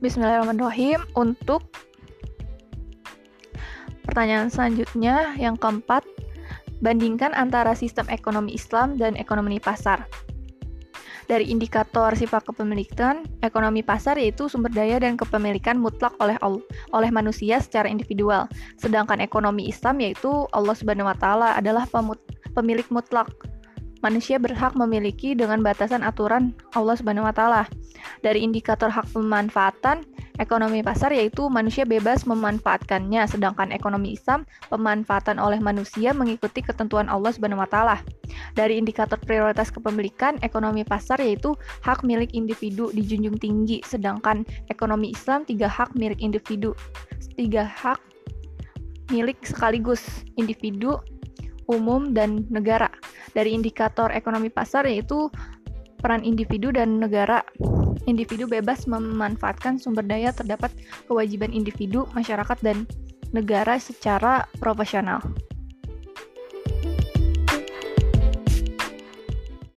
Bismillahirrahmanirrahim. Untuk pertanyaan selanjutnya yang keempat, bandingkan antara sistem ekonomi Islam dan ekonomi pasar. Dari indikator sifat kepemilikan, ekonomi pasar yaitu sumber daya dan kepemilikan mutlak oleh oleh manusia secara individual. Sedangkan ekonomi Islam yaitu Allah Subhanahu wa taala adalah pemilik mutlak. Manusia berhak memiliki dengan batasan aturan Allah Subhanahu wa taala. Dari indikator hak pemanfaatan, ekonomi pasar yaitu manusia bebas memanfaatkannya, sedangkan ekonomi Islam pemanfaatan oleh manusia mengikuti ketentuan Allah Subhanahu wa taala. Dari indikator prioritas kepemilikan, ekonomi pasar yaitu hak milik individu dijunjung tinggi, sedangkan ekonomi Islam tiga hak milik individu, tiga hak milik sekaligus individu, umum, dan negara. Dari indikator ekonomi pasar yaitu peran individu dan negara. Individu bebas memanfaatkan sumber daya terdapat kewajiban individu, masyarakat, dan negara secara profesional.